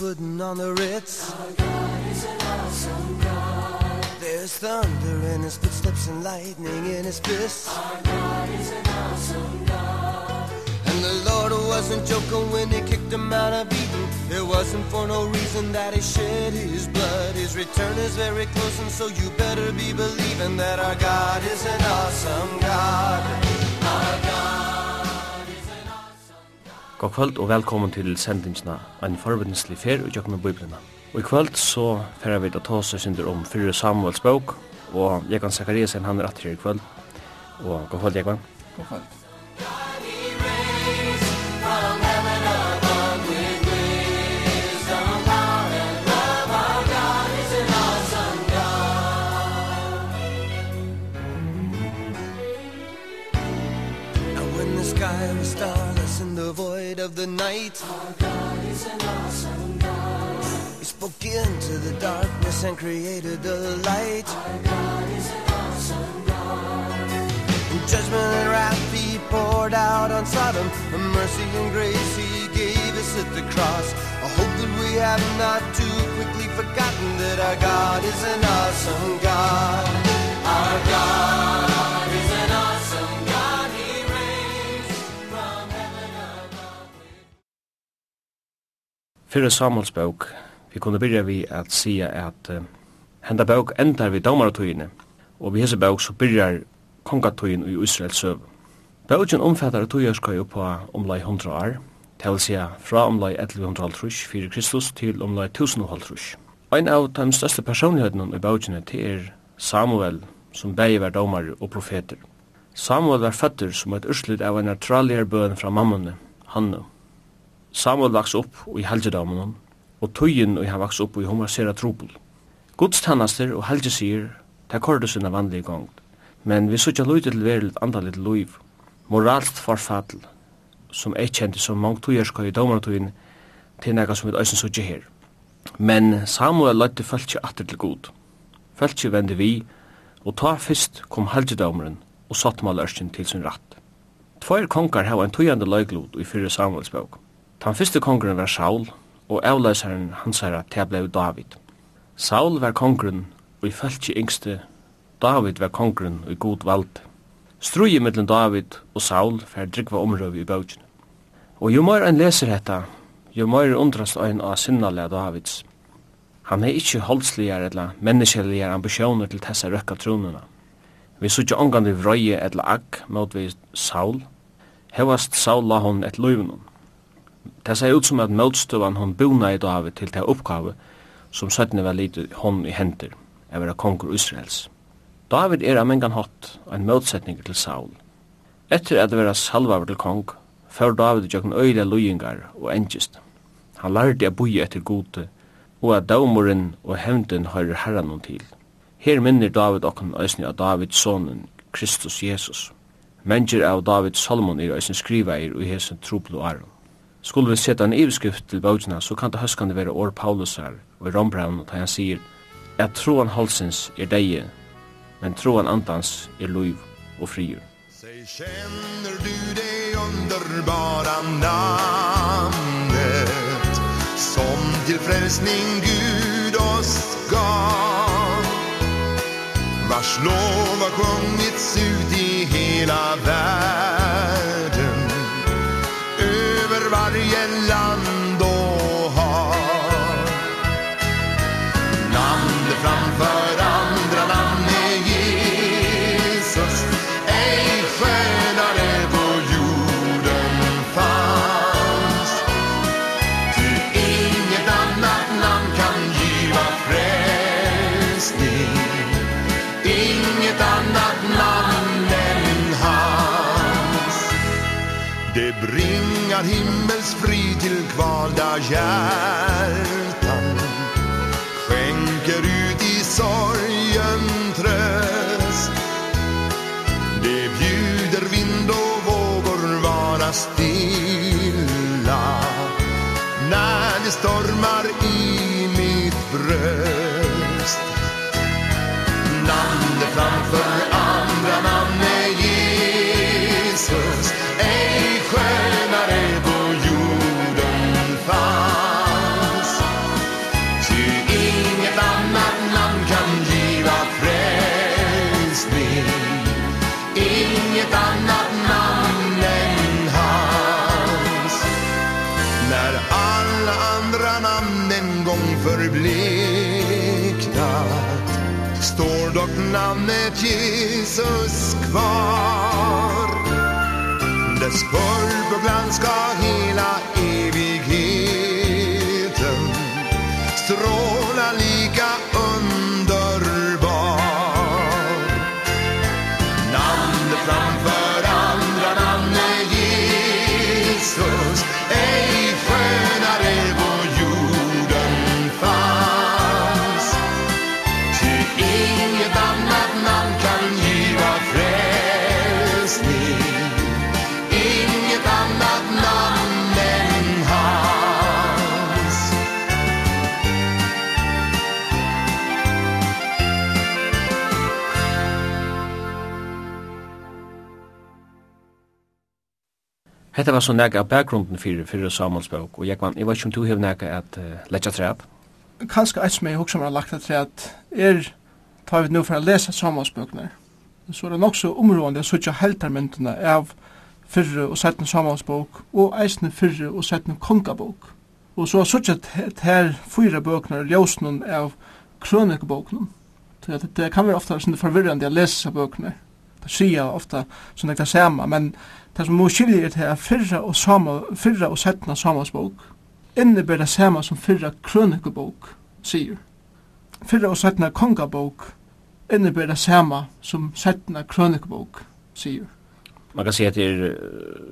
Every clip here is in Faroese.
putting on the Ritz. Our God is an awesome God There's thunder in his footsteps and lightning in his fists Our God is an awesome God And the Lord wasn't joking when he kicked him out of Eden. It wasn't for no reason that he shed his blood. His return is very close and so you better be believing That our God is an awesome God. Our God God kvöld og velkommen til sendingsna en forbindelslig fer og jøkken med biblina. Og i kvöld så fer vi da ta oss synder om fyrir Samuels bok og Jekan Zakariasen han er atter i kvöld. Og god kvöld Jekan. God kvöld. light of the night. Our God is an awesome God. He spoke into the darkness and created the light. Our God is an awesome God. And judgment and wrath He poured out on Sodom. And mercy and grace He gave us at the cross. I hope that we have not too quickly forgotten That our God is an awesome God. Our God Fyrre Samuels bok, vi kunne byrja vi at sia at uh, henda bók endar vi damaratøyene, og vi hese bók så byrjar kongatøyen i Israels søv. Bókjen omfattar tøyerskøy på omlai 100 år, til sia fra omlai 1100 fyrir Kristus til omlai 1000 Ein av de største personlighetene i bókjen er Samuel, som begge var domar og profeter. Samuel var føtter som et urslut av en naturligere bøn fra mammone, Hannu. Samuel vaks opp i helgedamen og tøyen og han vaks opp i homasera trobel. Godstannaster og helgesir, det kordu sinna vanlige gongt, men vi sutja løyte til verilet andalit luiv, moralt forfall, som ei kjenti som mangt tøyerskøy i domartøyen, til nega som vi æsens sutja her. Men Samuel løyte fölkje atter til god. Fölkje vende vi, og ta fyrst kom halgedameren og satt malørsten til sin ratt. Tvoir kongar hava en tøyande løyglod i fyrre Samuels bøk. Tan fyrste kongren var Saul, og avløsaren hans herra til blei David. Saul var kongren, og i fæltje yngste, David var kongren og i god vald. Strui mellom David og Saul fer drikva omrøv i bøtjen. Og jo mer ein leser hetta, jo mer undrast ein av sinnalega Davids. Han er ikkje holdsligar eller menneskeligar ambisjoner til tessa røkka tronuna. Vi sutja ongan vi vrøye eller agg mot vi Saul. Hevast Saul la hon et løyvnum. Det ser ut som at motstøvan hon bona i David til det oppgave som søttene var lite hon i henter, er vera konger Israels. David er amengan hatt en motsetning til Saul. Etter at vera salvaver til kong, før David tjøkken øyla lujingar og engist. Han lærte a boi etter gode, og at daumoren og hevnden høyrer herran til. Her minner David okken æsni av Davids sonen, Kristus Jesus. Menjer av David Solomon er æsni skriva er og hesen trublo aron. Skulle vi sette en iveskrift til bøkina, så kan det høskande være år Paulusar og i Rombraun, da han sier at troan halsens er deie, men troan andans er loiv og frier. Säg känner du det underbara namnet som till frälsning Gud oss gav vars lov har sjungits ut i hela världen varje stormar i namnet Jesus kvar. Dess pulp och glans ska hela evigheten stråla. Hetta var så nekka av bakgrunden fyrir fyrir Samuels bók, og Jekman, jeg vet ikke om du hefur nekka at uh, letja treap? Kanska eit som jeg hugsa har lagt at treat er, tar vi nu for å lesa Samuels bøkene, så er det nok så områdende så ikke heltarmyndene av fyrre og settne Samuels bók, og eisne fyrre og settne kongabok. Og så er så ikke her fyra bøkene ljósnum av krønikebókene. Det kan være ofta sånn forvirrande å lesa bøkene. Det sier ofta sånn det er det samme, men Det som må skilje er til at fyrra og, sama, fyrra og setna samas bok inneber det sama som fyrra krønikebok sier. Fyrra og setna kongabok inneber det sama som setna krønikebok sier. Man kan si at det er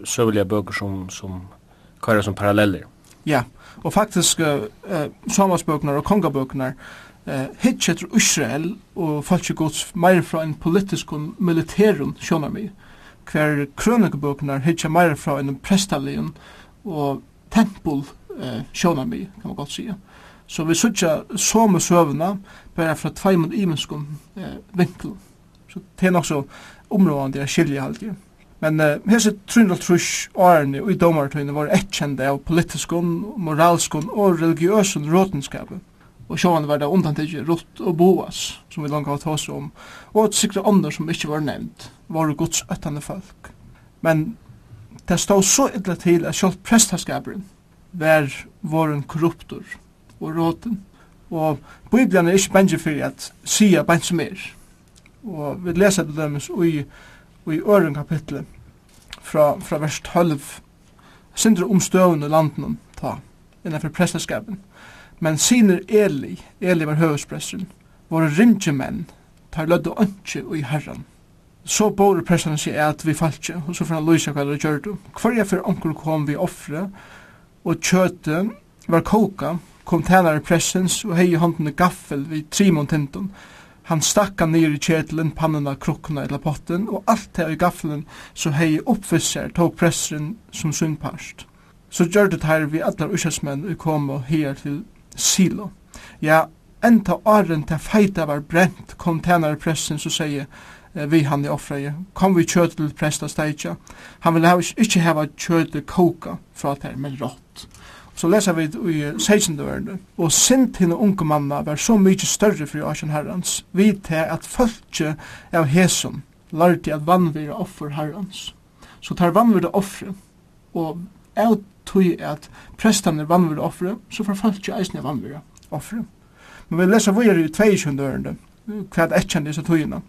søvelige bøker som, som kører som paralleller. Ja, og faktisk uh, Samasbøkene og kongabøkene eh etter Israel og falske gods meir fra en politisk og militærum sjónar mig hver krønikebøkene hittar meira fra enn prestalien og tempel eh, sjånami, kan man godt sige. Så vi sutja så søvna bare fra tveimun imenskum eh, vinkel. Så det er nok så områdende jeg skilje alltid. Men eh, hese 330 årene i domartøyne var etkjende av politiskun, moralskun og religiøsun råtenskapet og sjåan var det undantigje Rutt og Boas, som vi langt har tås om, og et sikre ånder som ikkje var nevnt, var gods øttande folk. Men det stod så illa til at sjålt prestaskaperen var våren korruptor og råten, og Bibelen er ikkje bensje fyrir at sia bensje som er. Og vi leser det dem i, i øren kapitlet fra, fra vers 12, sindra omstøvende landen ta, innanfor prestaskapen. Men sinir Eli, Eli var høvespressen, var ringe menn, tar lødde ønske i herran. Så bor pressen seg at vi falskje, og så får han løse hva det gjør du. Hver for onkel kom vi offre, og kjøte var koka, kom tænare pressens og hei i hånden gaffel vid trimon tinton. Han stakka ned i kjetelen, pannena, krukkuna eller potten, og alt det i gaffelen så hei oppfisser tog pressen som syndparst. Så gjør det her vi allar ushetsmenn, og kom og her til silo. Ja, enda åren til feita var brent, kom tænare pressen, så sier eh, vi han i offreie, kom vi kjøt til presta steitja, han vil hava, ikkje hava kjøt til koka fra det men rått. Så leser vi i 16. verden, og sint henne unge manna var så mykje større fri Asien herrans, vi til at fölkje av hesum, lærte at vannvira offer herrans. Så tar vannvira offre, og av tog at prestan er offre, så får folk ikke eisne er offre. Men vi leser vore i 22 dørende, hva er etkjent disse togene.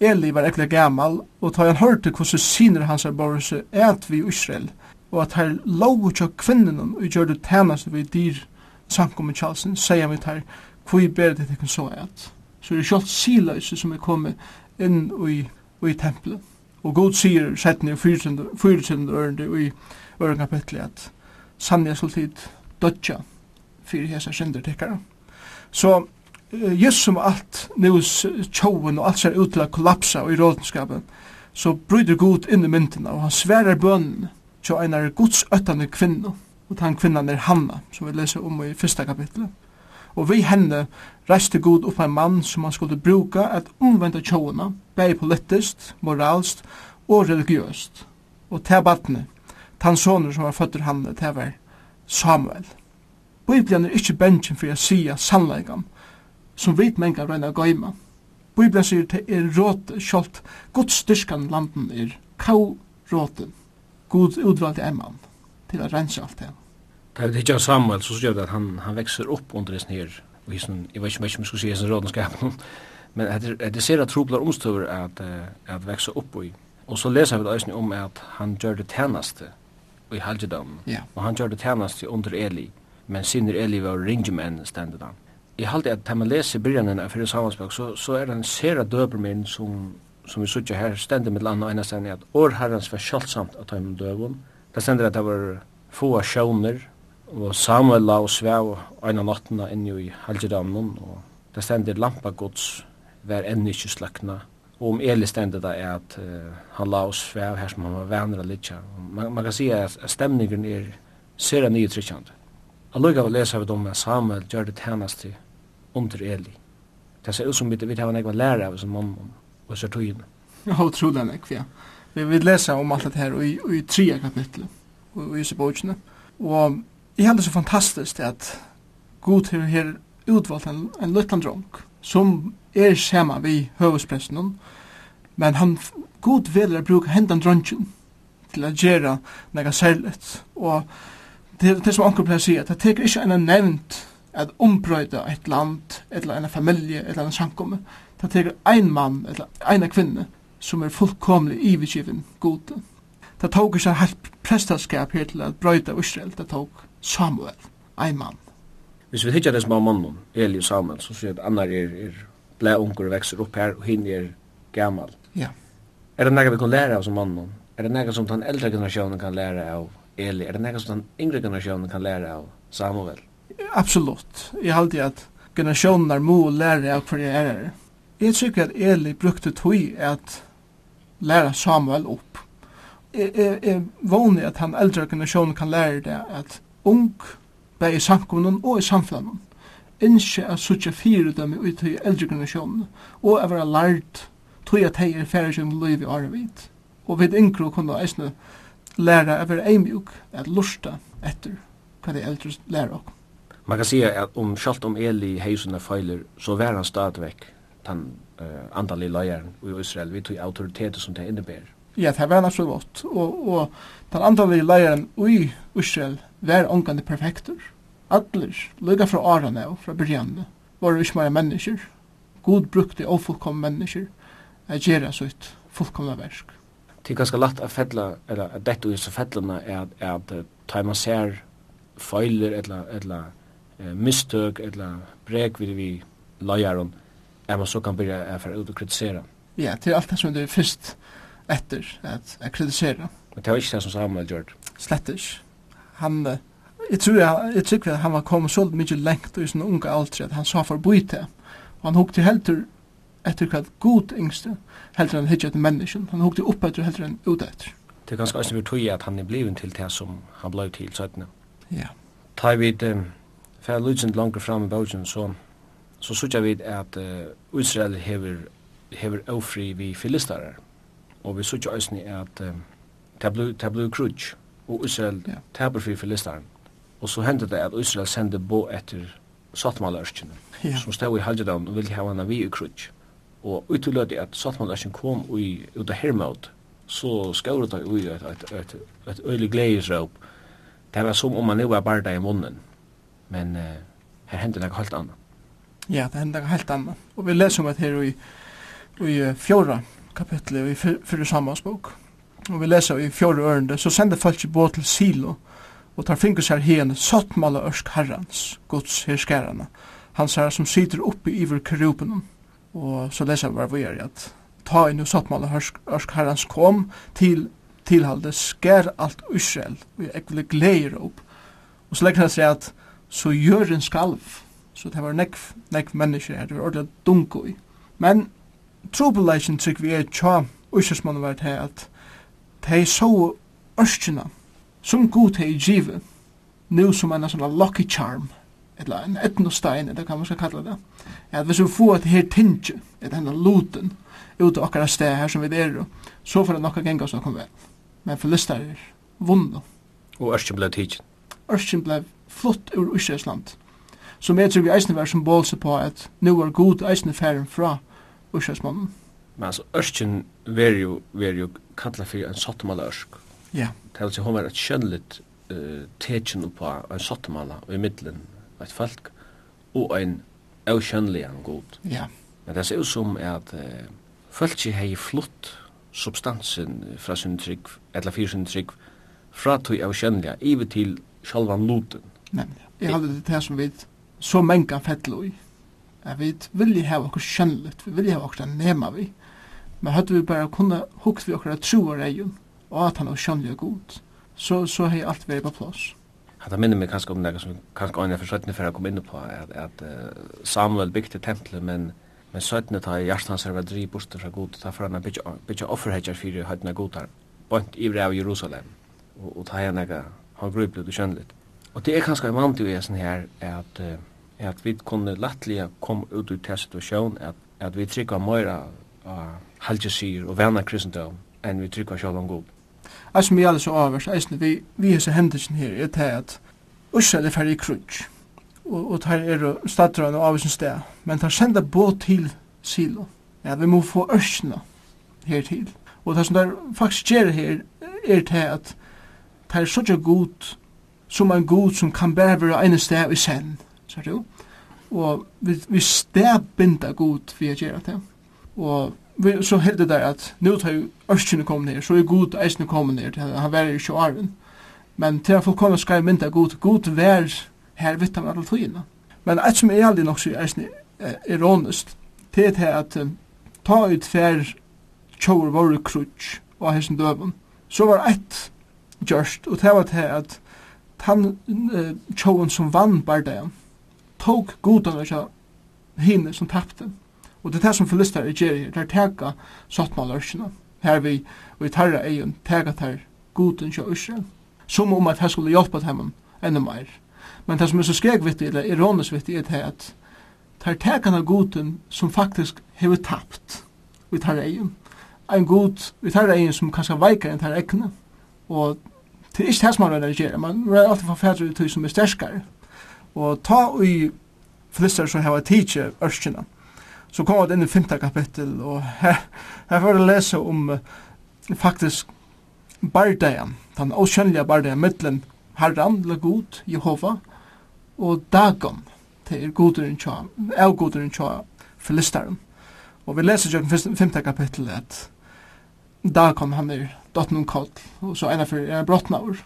Eli var ekkert gammal, og ta han hørte hvordan syner hans er borse et vi i Israel, og at her lov ut av kvinnen og gjør det tjeneste vi dyr samkommer Kjalsen, sier han vidt her, hvor i bedre det ikke så et. Så det er kjalt siløse som er kommet inn i, i tempelet. Og god sier sett ned i fyrtjende ørende i ørende kapitlet at sannja skulle tid dødja fyrir hesa syndertikkara. Så uh, just som alt nus tjoven og alt ser ut til å kollapsa og i rådenskapen, så bryder Gud inn i myndina og han sverar bønnen til en Guds øttande kvinna, og den kvinnan er Hanna, som vi leser om i fyrsta kapitlet. Og vi henne reiste Gud opp en mann som han skulle bruka at omvenda tjovene, bare politiskt, moralst og religiøst. Og til badne Tan soner som var føtter han, det var Samuel. Bibelen er ikke bensjen for å sia sannleggan, som vit menga røyna gøyma. Bibelen sier det er råte, kjolt, Guds styrkan landen er kau råte God utvalgte er mann til å rensa alt det. Det vi tikkja Samuel, så sier det at han, han vekser opp under det her, og i sin, jeg vet ikke om jeg skulle si i sin men det det ser at troplar omstøver at, at veksa opp i. Og så leser vi det om at han gjør det tjeneste, i halgedom. Ja. Og han gjør det tjeneste under Eli, men sinner Eli var ringjemenn stendet han. I halte at man leser byrjanen av Fyrir Samansbøk, så, så er det en sera døbermin som, som vi sutja her stendet med land og ene stendet at år herrens var kjølsamt Ta tøymen døvun. Det stendet at det var få sjåner, og Samuel la og svev eina nattena inni i halgedomnen, og det stendet lampa gods var enn ikke slakna, og om Eli stendet det är att uh, han la oss svev här som han var venner av lite. Man, man kan säga att stämningen är sera nytryckande. Alluga var läsa av om att Samuel gjør det tjenest til under Eli. Det ser ut som vi har en egen lærer av som mamma og så tog in. Ja, otroligt nog, ja. Vi vil läsa om allt det här i, i tre kapitel i Josebogen. Och jag hade så fantastiskt att God har här utvalgt en, en liten dronk som er saman vi høvespresten, men han god veler å bruke hendan drøntjen til å gjøre nega særligt. Og det, det som anker pleier å si, at det teker ikke en nevnt at ombrøyda et land, eller en familie, eller en samkomme. Det teker ein mann, eller ein kvinne, som er fullkomlig ivigiven god. Det tok ikke helt prestaskap her til at brøyda Israel, det tok Samuel, ein mann. Hvis vi hittar det som av mannen, Eli og Samuel, så sier at annar er, er ble unger vekser opp her, og hinn er gammal. Ja. Er det nega vi kan lære av som mannen? Er det nega som den eldre generasjonen kan lære av Eli? Er det nega som den yngre generasjonen kan lære av Samuel? Absolutt. Jeg halte at generasjonen er må lære av hver jeg er. her. Jeg tykker at Eli brukte tog at lære Samuel opp. Jeg, jeg, jeg vågner at han eldre generasjonen kan lære det at ung, bare i samkommunen og i samfunnet innskje at suttje fire dem i tøy eldre generasjonen, og at være lært tog at hei er færre som liv i arvid. Og vid yngre kunne eisne læra at være eimjuk, at lusta etter hva de eldre lærer okk. Man kan sige at om kjalt om Eli heisene feiler, så var han stadigvæk den uh, andalige løyeren i Israel, vi tog autoritetet som det innebærer. Ja, det var absolutt. Og, og den andalige løyeren i Israel var omgående perfekter Allir, lukka fra Aran av, fra byrjanne, var ikke mer mennesker. God brukte ofullkomne mennesker at gjøre sitt fullkomne versk. Det er ganske lagt å fedla, eller at dette er så fedlene er at er at ta man ser feiler eller, eller eh, mistøk eller brek vid vi løyeren, er man så kan byrja å fære ut og kritisere. Ja, det er alt det som du først etter at jeg kritisere. Men det var ikke det som Samuel gjør. Slett ikke. Han jeg tror jeg, jeg tror at han var kommet så mye lengt i sin unge alder at han sa for boi til. Og han hukte helter etter hva god yngste, helter han hittet etter mennesken. Han hukte opp etter helter han ut etter. Det er ganske også tog at han er blivet til det som han ble til søttene. Ja. Ta vi det, for jeg lyder langt fram i Belgien, så så sørger vi at uh, Israel hever, hever ofri vi filistarer. Og vi sørger også at uh, det ble, ble krutsk, og Israel ja. taber fri filistaren. Og så hendte det at Israel sendte bo etter Satmalørskene, ja. som stod i Haljedan og ville ha henne vi i krutsk. Og utlød at Satmalørskene kom ui, ut av Hermod, så skauret det ui et, et, et, et øylig gledesråp. Det var som om man nu var barda i munnen. Men uh, her hendte det helt annet. Ja, det hendte det helt annet. Og vi leser om det her i, i fjorda kapitlet i fyrre sammannsbok. Og vi leser i fjorda ørende, så sender folk i båt til Silo, og og tar finkus her hen sottmala ørsk herrans, Guds herskarana, han herra som sitter oppi iver kerupenum, og så leser var vi er at ta inn og sottmala ørsk, ørsk herrans kom til tilhalde skær alt Israel, og jeg vil gleder opp, og så legger han seg at så gjør en skalv, så det var nekv, nekv mennesker her, det var ordentlig dunko i. Men trobeleisen trygg vi er tja, Uysesmannen var det at de så ørskina som god hei givet, nu som en sånn lucky charm, eller en etnostein, eller hva man skal kalla det, at hvis vi får et her tinge, et henne luten, ut av akkara sted her som vi er, så får det nokka genga oss kom vel. Men for listar er vunnet. Og Ørskjen ble tidsin. Ørskjen ble flott ur Ørsland, som jeg tror vi eisne var symbolse på at nu er god eisne færen fra Ørslandsmannen. Men altså, Ørskjen var jo, var jo kalla fyrir en sottamala Ørsk. Ja. Yeah. Det vil si hun var et kjønnligt uh, tekjen på en sottemala i middelen av et folk og en avkjønnlig en god. Ja. Men det ser ut som at uh, folk ikke har flott substansen fra sin trygg, eller fyrir sin trygg, fra tog avkjønnliga, ivet til sjálvan luten. Nemlig. Jeg hadde det her som vi så mengan fettlo i. Jeg At vi vilje hava okkur skjønnligt, vi vilje hava okkur nema vi. Men hadde vi bare kunne hukt vi okkur at tro og reion, og at han er skjønnelig god, så, så har alt vært på plass. Ja, det minner meg kanskje om det som kanskje øyne for 17 før jeg kom inn på, at, at uh, Samuel bygde tempelet, men men 17 tar hjertet hans var driv borte fra god, da for han bytja offerhetsjer for høytene god her, bort i av Jerusalem, og, og ta igjen han har grublet og kjønnelig. Og det er kanskje en vant i sånn her, at, uh, at vi kunne lettelig komme ut ut til situasjonen, at, at vi trykker mer av halvgjøsir og venner kristendom enn vi trykker selv om god. Jeg som gjelder så avvers, jeg vi, vi er så hendelsen her, er til at Israel er ferdig i krutsk, og, og der er stadrøyene og avvisen sted, men der sender båt til Silo, ja, vi må få ørsene hertil. Og det som der faktisk gjør her, er til at det er så god, som en god som kan bare være ene sted i sen, sier du? Og vi, vi sted stedbinder god for å gjøre det. Og så helt det der at nu tar jo ørskene kommet ned, så er god eisene kommet ned, han var i sjåaren. Men til han fullkomna skrev mynd av god, god vær her vitt han alle tøyene. Men et som er aldri nok så eisne ironist, det er til at ta ut fær tjåur våre krutsk og hessen døven. Så var ett gjørst, og det var til at han tjåen som vann bardagen, tok godene av hinne som tappte. Og det er det som forlistar i gjerri, det er teka sottmalarskina. Her vi, og i tarra egen, teka tar guden kja Israel. Som om at her skulle hjelpa dem enda meir. Men det som er så skregvittig, eller ironisk vittig, er det at tar tekan tar guden som faktisk hever tapt i tarra egen. Ein god, i tarra egen som kanskje veikar enn tarra egen. Og det er ikke det som man røyder gjerra, man røyder alltid for fædre ut som er sterskare. Og ta ui flistar som hever tidsi ørskina. Så kom det inn i femte kapittel, og her, her får jeg lese om uh, faktisk bardeien, den åskjønnelige bardeien, mittelen Herran, eller God, Jehova, og Dagon, det er goderen tja, er goderen tja, filisteren. Og vi leser jo den femte kapittel at Dagon, han er dotten og kall, og så ena for er brottnaur.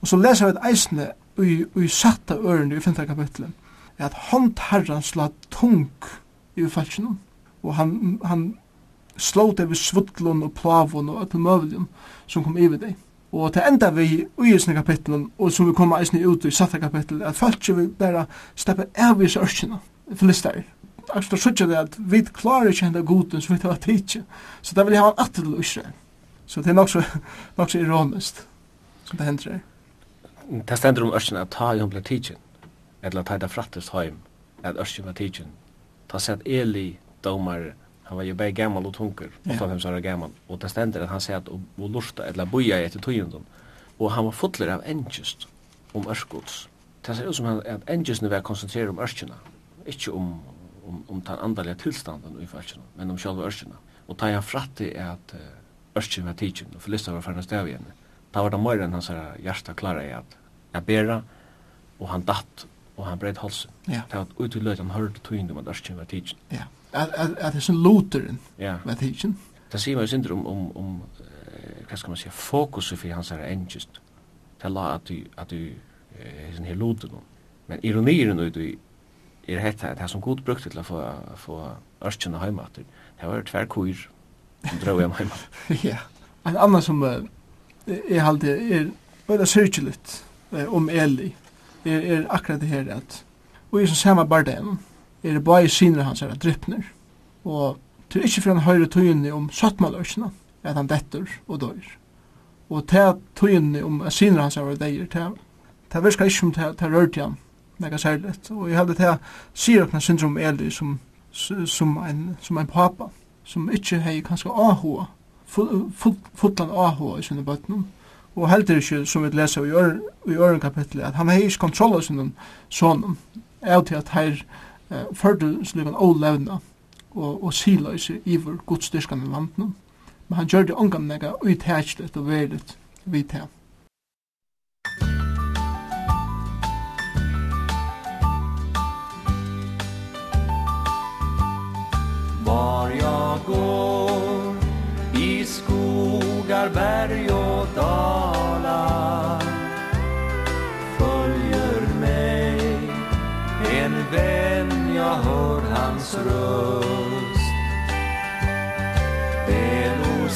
Og så leser vi et eisne, i, i satta ørene i femte kapittel, at hånd herran slå tung i falkinum. Og han, han slå det ved svudlun og plavun og öllum møvlun som kom yfir deg. Og til enda vi i Ísne kapitlen, og som vi kom eisne ut i Satta kapitlen, at falki vi bara steppa av i sørkina, filisteir. Aksta sutja det at vi klarer ikke henda goden som vi tar tidsi, så det vil jeg ha en atter til Israel. Så det er nok så, nok så ironisk som det hender her. Det stender om Ørsten at ta i hun ble tidsin, eller ta i det frattest heim, at Ørsten var tidsin, ta seg at Eli domar han var ju bäg gammal och tunker, och fem så gammal och det ständer att han säger att och lusta eller boja efter tojundon och han var fotler av engest om örskots det ser ut som att engesten var koncentrerad om örskina inte om om om ta andliga tillstånden i fallet men om själva örskina och ta jag fratte är att örskin var tidsen och förlista var förrän stäv igen ta var det mer än hans hjärta klara är att jag bera. Och han datt og han bredd halsen. Ja. Det var ut i løyt han hørte tøyende om at Arskin var tidsen. Ja. At det er sånn loteren var tidsen. Det sier meg jo synder om, om, om hva skal man si, fokuset for hans er engest. Det la at du, at du, sin her loteren. Men ironiren ut i er hetta at det som god brukte til å få, få Arskin og heimater, det var tverkøyr som drøy hjem heima. ja. En annan som uh, er halde er, er, er, er, er, er, er, er, er, er, er, er, er akkurat det her at og i som samme bardem er det bare sinner hans er drypner og til ikke for han høyre tøyene om søttmaløsene at han detter og dør og til tøyene om at sinner hans er døyer til det virker ikke som til, til rørte han nega særligt. Og jeg held til at sier okna syndrom Eli som, som, en, som en papa som ikke hei kanskje ahua fullan full, full, ahua i sinne bøtnum og heldur ikkje, som vi leser i, ør, i øren kapitlet, at han har ikke kontroll av sin sånn, er til at her eh, førte slik han ålevna og, og siløse iver godstyrkan i landene. Men han gjør det omgang nega uthetslet og verlet vidt her. Var jag går skuggar berg och dalar Följer mig. En vän, jag hör hans röst. Det är nog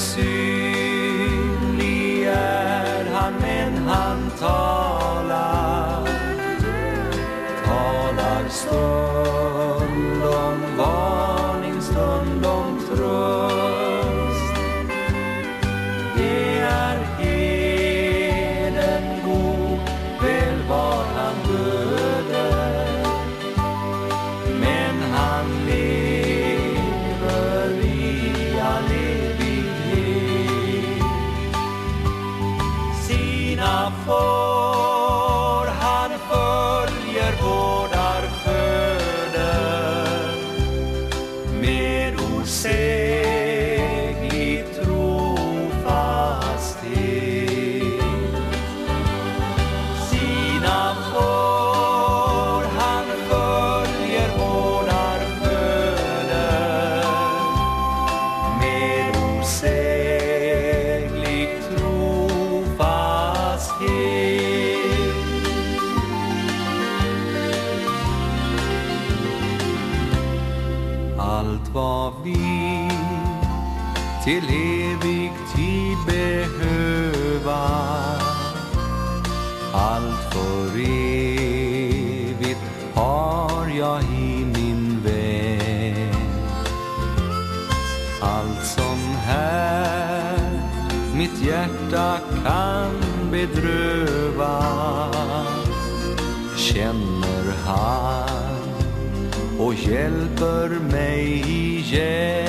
hjälper mig igen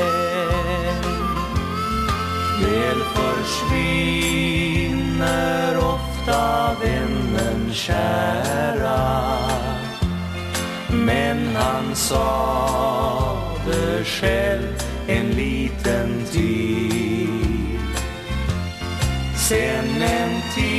Väl försvinner ofta vännen kära. Men han sa det själv en liten tid. Sen en tid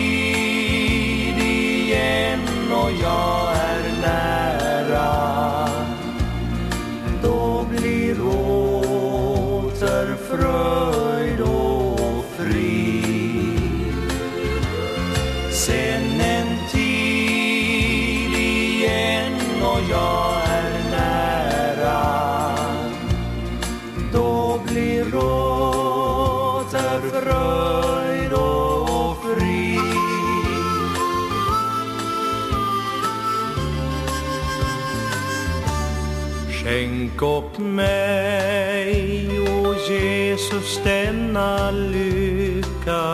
mig O Jesus denna lycka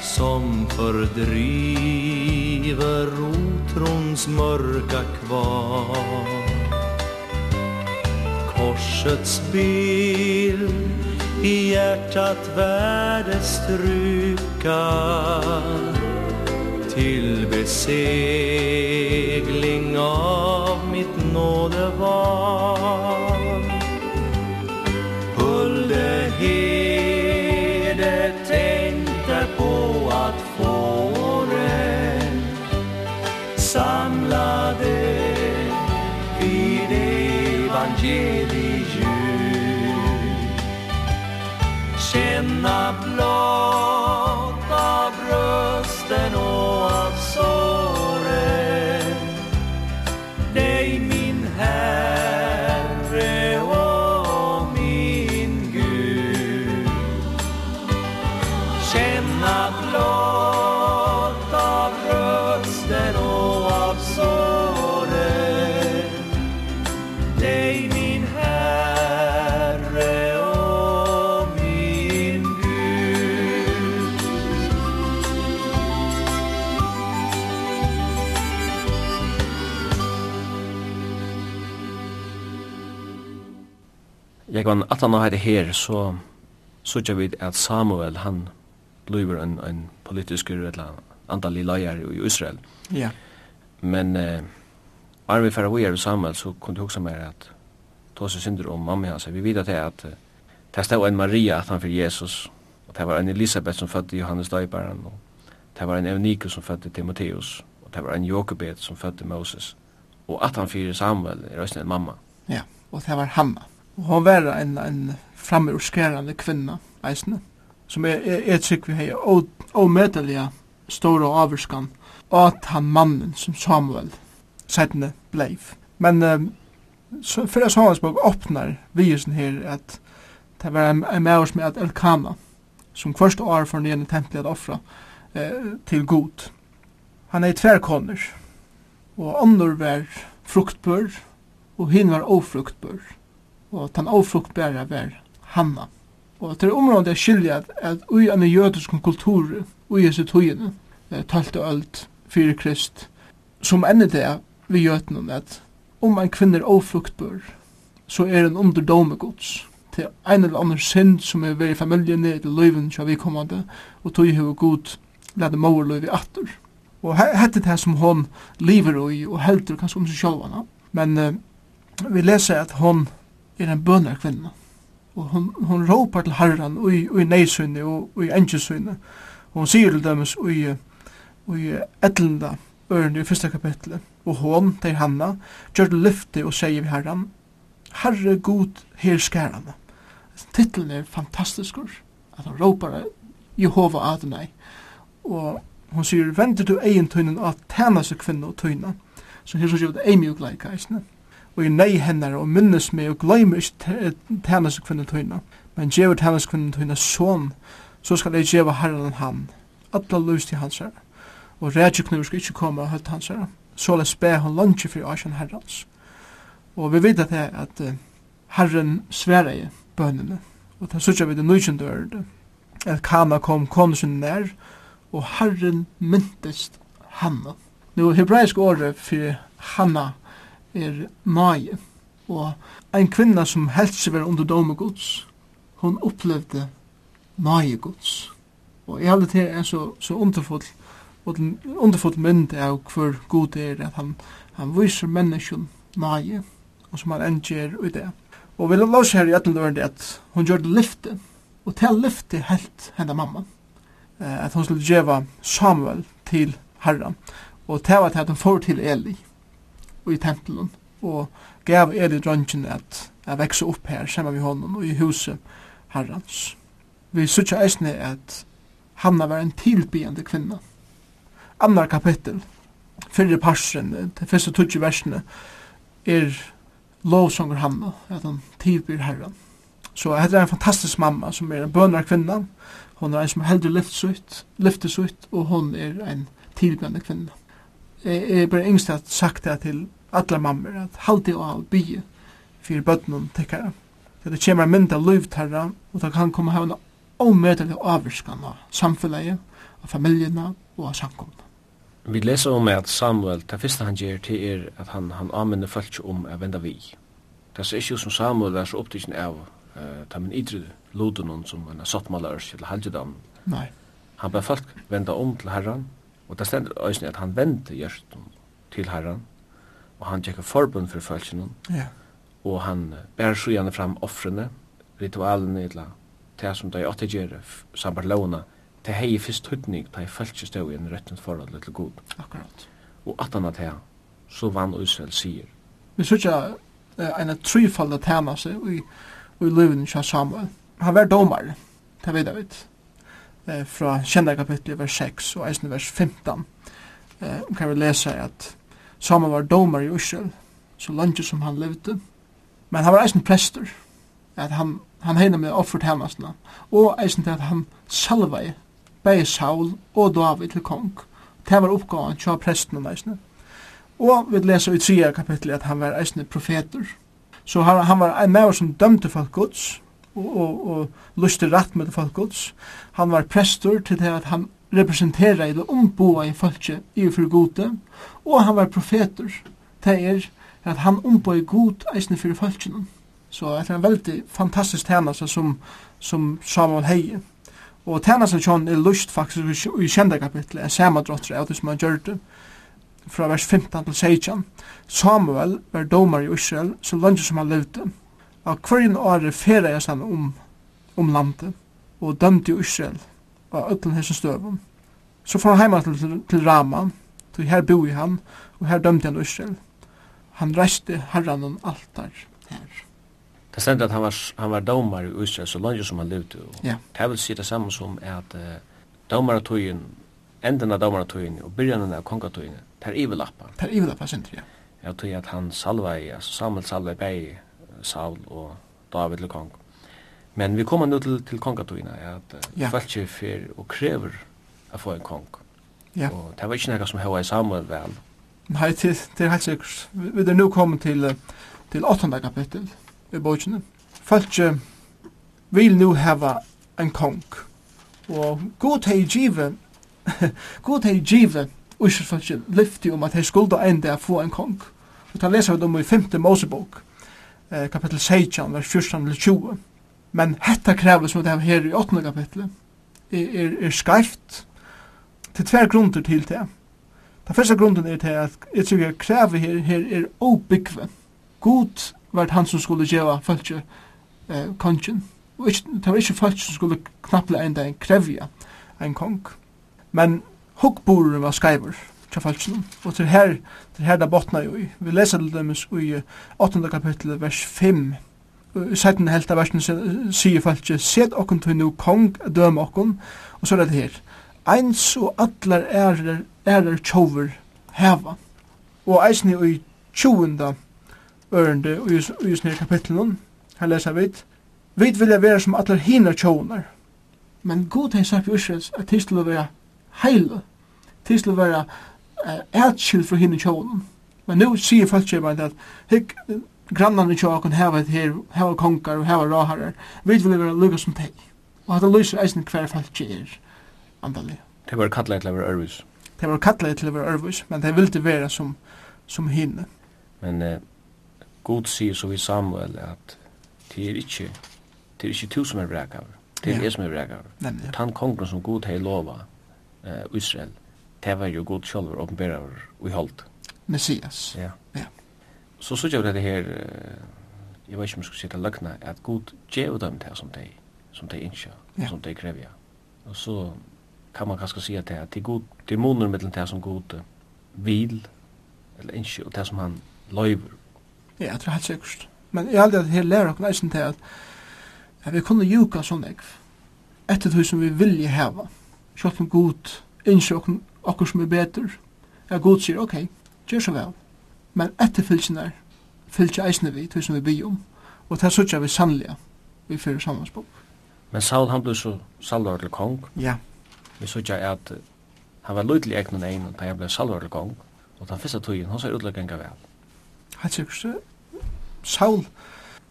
Som fördriver otrons mörka kvar Korsets bild i hjärtat värde stryka Till besegling av mitt nådevar kan at han har det her, så så sørger vi at Samuel, han blir en, en politisk eller antallig leier i Israel. Ja. Men eh, Arne vi færre vi Samuel, så kunne jeg også mer at Tåse synder om mamma hans. Vi vet at det er at det stod en Maria at han for Jesus, og det var en Elisabeth som fødte Johannes döparen og det var en Eunikus som fødte Timotheus, og det var en Jokobet som fødte Moses. Og at han fyrir Samuel er også en mamma. Ja, og det var Hamma. Og hon var en, en framurskerande kvinna, eisne, som er, er, er trygg vi hei omedeliga averskan, og at han mannen som Samuel sættene bleiv. Men um, så, fyrir Samuels bok åpnar visen her at det var en, en med oss med at Elkana, som først år for den ene tempelet at offra eh, til god. Han er i tverkoner, og ånder var fruktbør, og hinn var ofruktbør og den avfruktbæra var Hanna. Og til området er skilja at ui an jødisk kultur ui hese tøyene, talte öld, fyrir krist, som ender det vi jötnen at om en kvinner avfruktbør, så er en under domegods til ein eller annan synd som er veri familjen i løyven som vi kommande, og tog hei god lade mor løyvi atter. Og hette det som hon lever i og heldur kanskje om seg sjálfana. Men uh, vi leser at hon er en bønarkvinna. Og hon, hon råpar til herran og i, og i neisøyne og, og i engesøyne. Og hon sier til dømes og i, og i etlenda ørende i første kapitlet. Og hon, til hanna, gjør det lyfte og sier vi herran, Herre god her skærande. Titlen er fantastisk, At han råpar Jehova Adonai. Og hon sier, vender du egen tøynen at tæna seg kvinna og tøyna. Så her så gjør det eimjukleika, ikke og i nei hennar og minnes meg og gleymer ikke tænast kvinne tøyna, men djever tænast kvinne tøyna son, så skal jeg djeva herren han, atla lus til hans herre, og rædjeknur skal ikke komme og høyt hans herre, så la spe hon lunge fri asjan herrans. Og vi vet at, at herren sværa i bønene, og det sørger vi det nøysen dør, at Kana kom konusen nær, og herren myntest Hanna. Nå, hebraisk året for Hanna, er Maie. Og ein kvinna som helst seg vera under dome gods, hon opplevde Maie gods. Og jeg halde til er så, så underfull, underfull mynd av hver god er at han, han viser menneskjen Maie, og som han enger i det. Og vi la oss her i etterløren at hun gjør det lyfte, og til lyfte helt henne mamman. At hun skulle djeva Samuel til herran, og til at hun får til Eli i tempelen og gav er i at jeg vekse opp her sammen med honom og i huset herrens. Vi sykja eisne at Hanna var en tilbyende kvinna. Annar kapittel, fyrre parsen, det første tutsi versene, er lovsonger Hanna, at han tilbyr herren. Så hette er en fantastisk mamma som er en bønner kvinna, hon er en som heldur lyftes ut, og hon er en tilbyende kvinna. Jeg er bare yngst at sagt det til alla mammor att halti och all bi för bötnum täckare. Så det kommer mynd av lövtarra og det kan komme ha en avvirskan av samfunnet, av familjerna og av samkomna. Vi leser om at Samuel, det første han gjør til er at han, han anvender folk om å vende vi. Det er ikke som Samuel er så opptidsen av uh, ta min idru loden som en sottmaler til halvdjedam. Nei. Han ber folk vende om til herran, og det stender øyne at han vende gjørst til herran, og han tjekka forbund for følgen ja. og han bærer sjøene fram offrene ritualene eller det som de åtte gjør sambar låna det hei fyrst hudning det hei fölkje stå i en røttens forhold til god akkurat og at han at her så vann Israel sier vi sykja uh, en tryfalda tema seg i, i livet kja Samuel han var domar det vet jeg vet eh, fra kjenda kapitlet vers 6 og eisen vers 15 eh, kan vi lese at Samuel var domar i Israel, så langt som han levde. Men han var eisen prester, at han, han heina med offert hemmastna, og eisen til at han salvei bei Saul og David til kong. Det var oppgaven til presten eisen. Og vi leser i 3. kapitlet at han var eisen profeter. Så han, han var en maver som dømte folk gods, og, og, og lyste rett med folk gods. Han var prester til det at han representera det omboa i folket i for gode, og han var profeter, det er at han omboa i god eisne for folket. Så det er en veldig fantastisk tjeneste som, som Samuel heie. Og tænasen John er lust faktisk i kjenda kapitlet, en samadrotter av det som han gjør det, fra vers 15 til 16. Samuel var domar i Israel så langt som han levde. Av hverjen året ferie jeg sammen om, om landet, og dømte i Israel av öllum hessum støvum. Så får han heima til, til, til Rama, til her boi han, og her dømte han Israel. Han reiste herran en altar her. Det stendte at han var, han var domar i Israel så langt som han levde. Ja. Det vil si det samme som at uh, domaratøyen, enden av domaratøyen og byrjanen av kongatøyen, det er ivelappa. Det er ivelappa, sindri, ja. Jeg tror at han salva i, altså Samuel salva i Saul og David til kongen. Men vi kommer nu til, til kongatøyna, at ja. folk fer og krever å få en kong. Ja. Og det var ikke noe som hva i Samuel vel. Nei, det, det er helt sikkert. Vi er nå kommet til, til 8. kapittel i bøkene. Folk vil nå hava en kong. Og god hei give, god hei give, Ísraelsfólki lyfti om at hei skulda endi að få en kong. Og það leser við dem i 5. Mosebok, eh, kapittel 16, vers 14-20. Men hetta krävles som det här her i 8. kapittel er, er, er skarft til tver grunder til det. Den første grunden er til at jeg tror jeg kräver her, her er obygve. God var han som skulle gjøre fölkje eh, kongen. Og ikke, det var ikke fölkje som skulle knapple enda en krevja en kong. Men hukkboren var skyver til fölkjen. Og til her, til her da botna jo i. Vi leser til dem i 8. kapittel vers 5 sætten helt av versen sier falskje, set okkun til nu kong døm okkun, og så er det her, eins og allar ærer, ærer tjover heva, og eisni i tjovenda ørende i just nere kapitlen, her leser vi, vi vilja vera som allar hina tjovenar, men god hei sagt i Israels at tis til å være heile, tis til å være ætskild fra hina tjovenar, men nu sier falskje bare at, hikk, grannarna tjå okon hava et her, hava kongar og hava raharar. Vi vil vera lukka som teg. Og hatt lyser eisen hver falki er andalig. Det var kallet til å være ørvis. Det var kallet til å være ørvis, men det ville være som, som hinne. Men eh, god sier så vi Samuel at det er ikke, det er ikke du som er vrekaver. Det er ja. som er vrekaver. Nemlig. Tan kongen som god hei lova eh, Israel, det var jo god sjolver åpenbæraver og i holdt. Messias. Ja. Ja så så gjør det här jeg vet ikke om jeg skulle sitte lögna at god gjør dem det som de som de inte ja. som de kräver. og så kan man kanskje si at det er god det er månader mellom det som god vil eller inte og det som han löver. Ja, jeg tror helt sikkert Men jeg aldri at her lærer och nästan til at at vi kunne juka sånn ekv etter det som vi vilje heva sjokk om god innsjokk okkur som er betur ja god sier ok, gjør så vel men etter etterfylgjenar fylkje eisne vi, tusen vi byg om, og det sutja vi sannlega vi fyrir samvansbok. Men Saul han blei så salvar til kong. Ja. Vi sutja at uh, han var lydelig egnan egnan da jeg blei salvar til kong, og den første tøyen, han sa utleggenga vel. Helt sikkert, Saul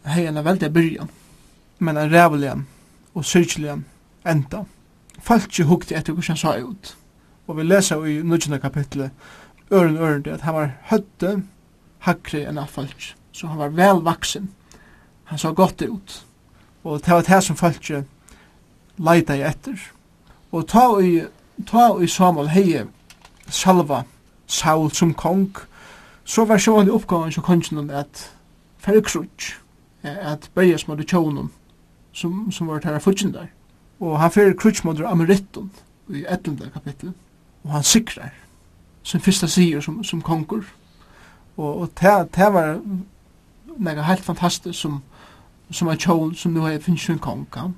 hei en veldig byrjan, men en rævligan og syrkjeligan enda. Falki hukti etter hvordan han sa ut. Og vi leser i 19. kapitlet, øren øren det, at han var høtte, hakre enn av folk. Så han var vel vaksen. Han så godt ut. Og det var det som folk leita i etter. Og ta i, ta i Samuel hei salva Saul som kong, så var sjående oppgaven som kongen at færre krutsk, at bøyes mot tjånen som, som var tæra futsin der. Og han færre krutsk mot Ameritton i 11. kapittel, og han sikrar sin fyrsta sier som, som konger og, og det, det var nega helt fantastisk som, som er kjol som nu har finnst en konga.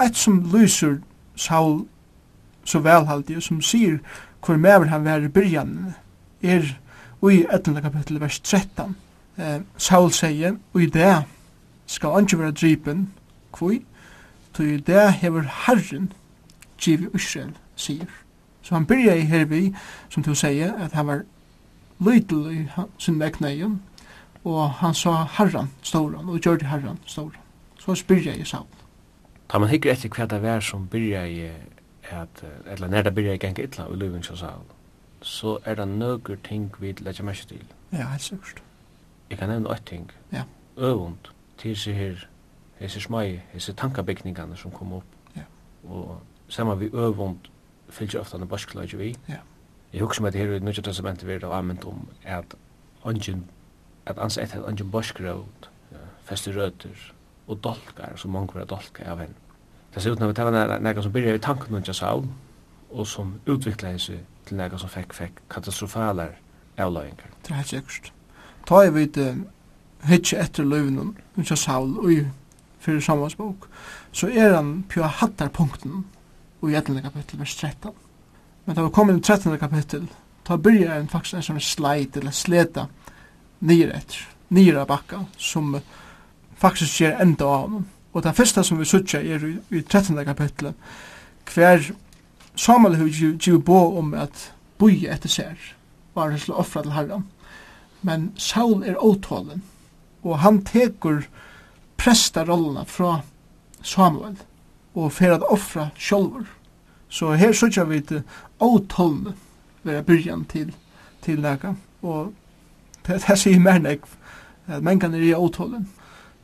Et som lyser Saul så velhaldig og som sier hvor mever han var i byrjan er ui 11. kapittel vers 13. Eh, Saul sier, ui det skal anki vera drypen kvui, tui det hever herren giv Israel, sier. Så han byrja i hervi, som du sier, at han var lytel i sin vekneien, og han sa herran ståran, og gjør det herran ståran. Så spyrja i Saul. Da man hikker etter hva det var som byrja i at, eller når det byrja i genga illa i løyvin som Saul, så er det nøkker ting vi legger mest til. Ja, helt sikkert. Jeg kan nevne åtte ting. Ja. Øvund, til seg her, hese smai, hese tankabygningene som kom opp. Ja. Og saman vi øvund fyllt ofta når baskla ikke vi. Ja. Jeg husker meg at her i Nudja Testamentet vi er av anvendt om at ongen, at ansa et at ongen borskrød, fester røter og dolkar, som mange var dolkar av henne. Det ser ut når vi tar nega som byrja i tanken Nudja Saul, og som utvikla seg til nega som fekk, fekk katastrofalar avløyingar. Det er helt sikkert. Ta jeg vidt hitje etter løvnen Nudja Saul og i fyrir samvansbok, så er han pjå hattar punkten og i etterlega kapittel vers 13 Men da vi kom inn i 13. kapittel, ta byrja en faktisk en sånn sleit eller sleta nyer etter, nyer av bakka, som faktisk skjer enda av honom. Og det første som vi sutja er i, i 13. kapittel, hver Samuel har givet bo om at boi etter ser, var det til offra til herran. Men Saul er åtalen, og han tekur prestarollene fra Samuel, og fer at offra sjolver. Så her sørger vi til åtall være byrjan til, til nega, og det, det sier mer nek, at mengan er i åtallen.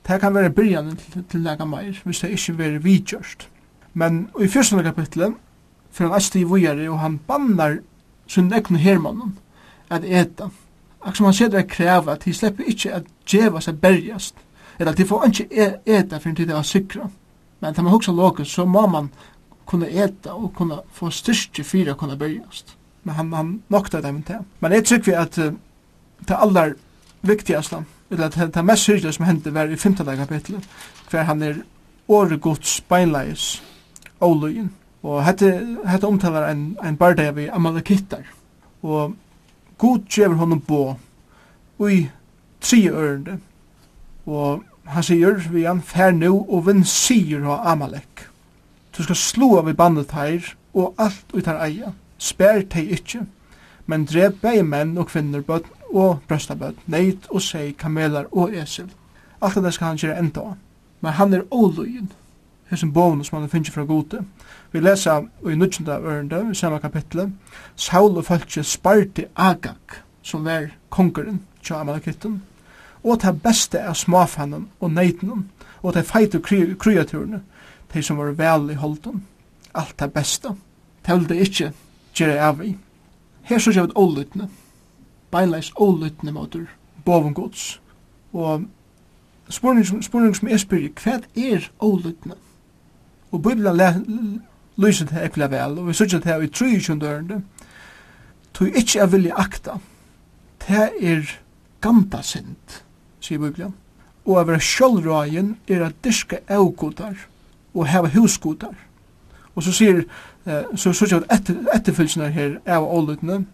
Det kan være byrjan til, til nega meir, hvis det ikke være vidgjørst. Men i fyrstene kapitlet, for han æsti i vujari og han bannar sin egnu hermannen at eta. Akkur som han sier det er kreva, at de slipper ikke at djeva seg berjast, eller at de får ikke eta fyrir en det var sikra. Men da man hoksa lokus, så må man kunne eta og kunne få styrke fyra å kunne bergjast. Men han, han nokta dem til. Men jeg tykker at uh, det aller viktigaste, eller det, det mest syrlige som hendte var i 15. kapitlet, hver han er året gods beinleis, åløyen. Og hette, hette omtalar en, en bardag vi amalekittar. Og god gjever honom bo ui tri ørende. Og han sier vi han fær nu og vinn sier av Amalek. Du skal slå av i bandet her, og alt ut her eia. Spær teg ikkje, men drep begge menn og kvinner, bøtt og brøstabøtt, neit og seg, kamelar og esel. Alt det skal han gjøre enda. Men han er olugen, hessin boven som han finner fra gode. Vi lesa i nudjenda ørende, i samme kapitlet, Saul og folkje sparte Agag, som var kongeren, tja Amalekitten, og ta beste av smafannen og neitenen, og ta feit og kreaturene, de som var vel i holden, alt det beste, det vil det ikke gjøre av i. Her så gjør vi ålytene, beinleis ålytene måter, boven gods, og spurning, som jeg spyrir, hva er ålytene? Og Bibelen lyser det ekkert vel, og vi sørger det her i 23 dørende, tog ikke jeg vilje akta, det er gamta synd, sier Bibelen, og å være sjølvragen er at dyrka avgodar, og hava husskotar. Og så sier, eh, så så sier etter, etterfylsene her av ålutene,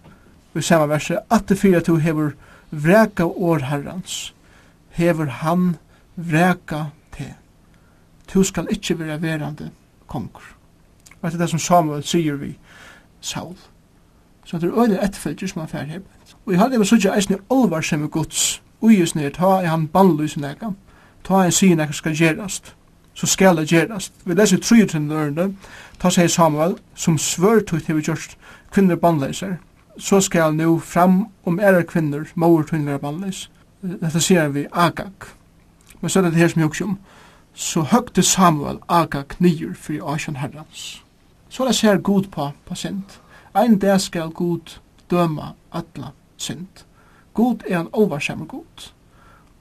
i samme verset, at det fyra to hever vreka år herrans, hever han vreka te. Tu skal ikkje vera verande konkur. Og det er det som Samuel sier vi, Saul. Så det er øyne etterfølger som han fer her. Og jeg hadde jo sånn eisne olvar som er gods, ui just nere, ta i han bannlysen ega, ta i han sier ega skal gjerast, så skal det gjerast. Vi leser tre til nørene, ta seg Samuel, som til við gjørst kvinner bandleiser. Så skal nu fram om ære kvinner, mor kvinner bandleis. Dette sier vi Agag. Men så er det her som jeg også om. Så høgte Samuel Agag nyer for Asjan herrans. Så det ser god på, på sint. Ein dag skal god døma atla synd. God er en oversammer god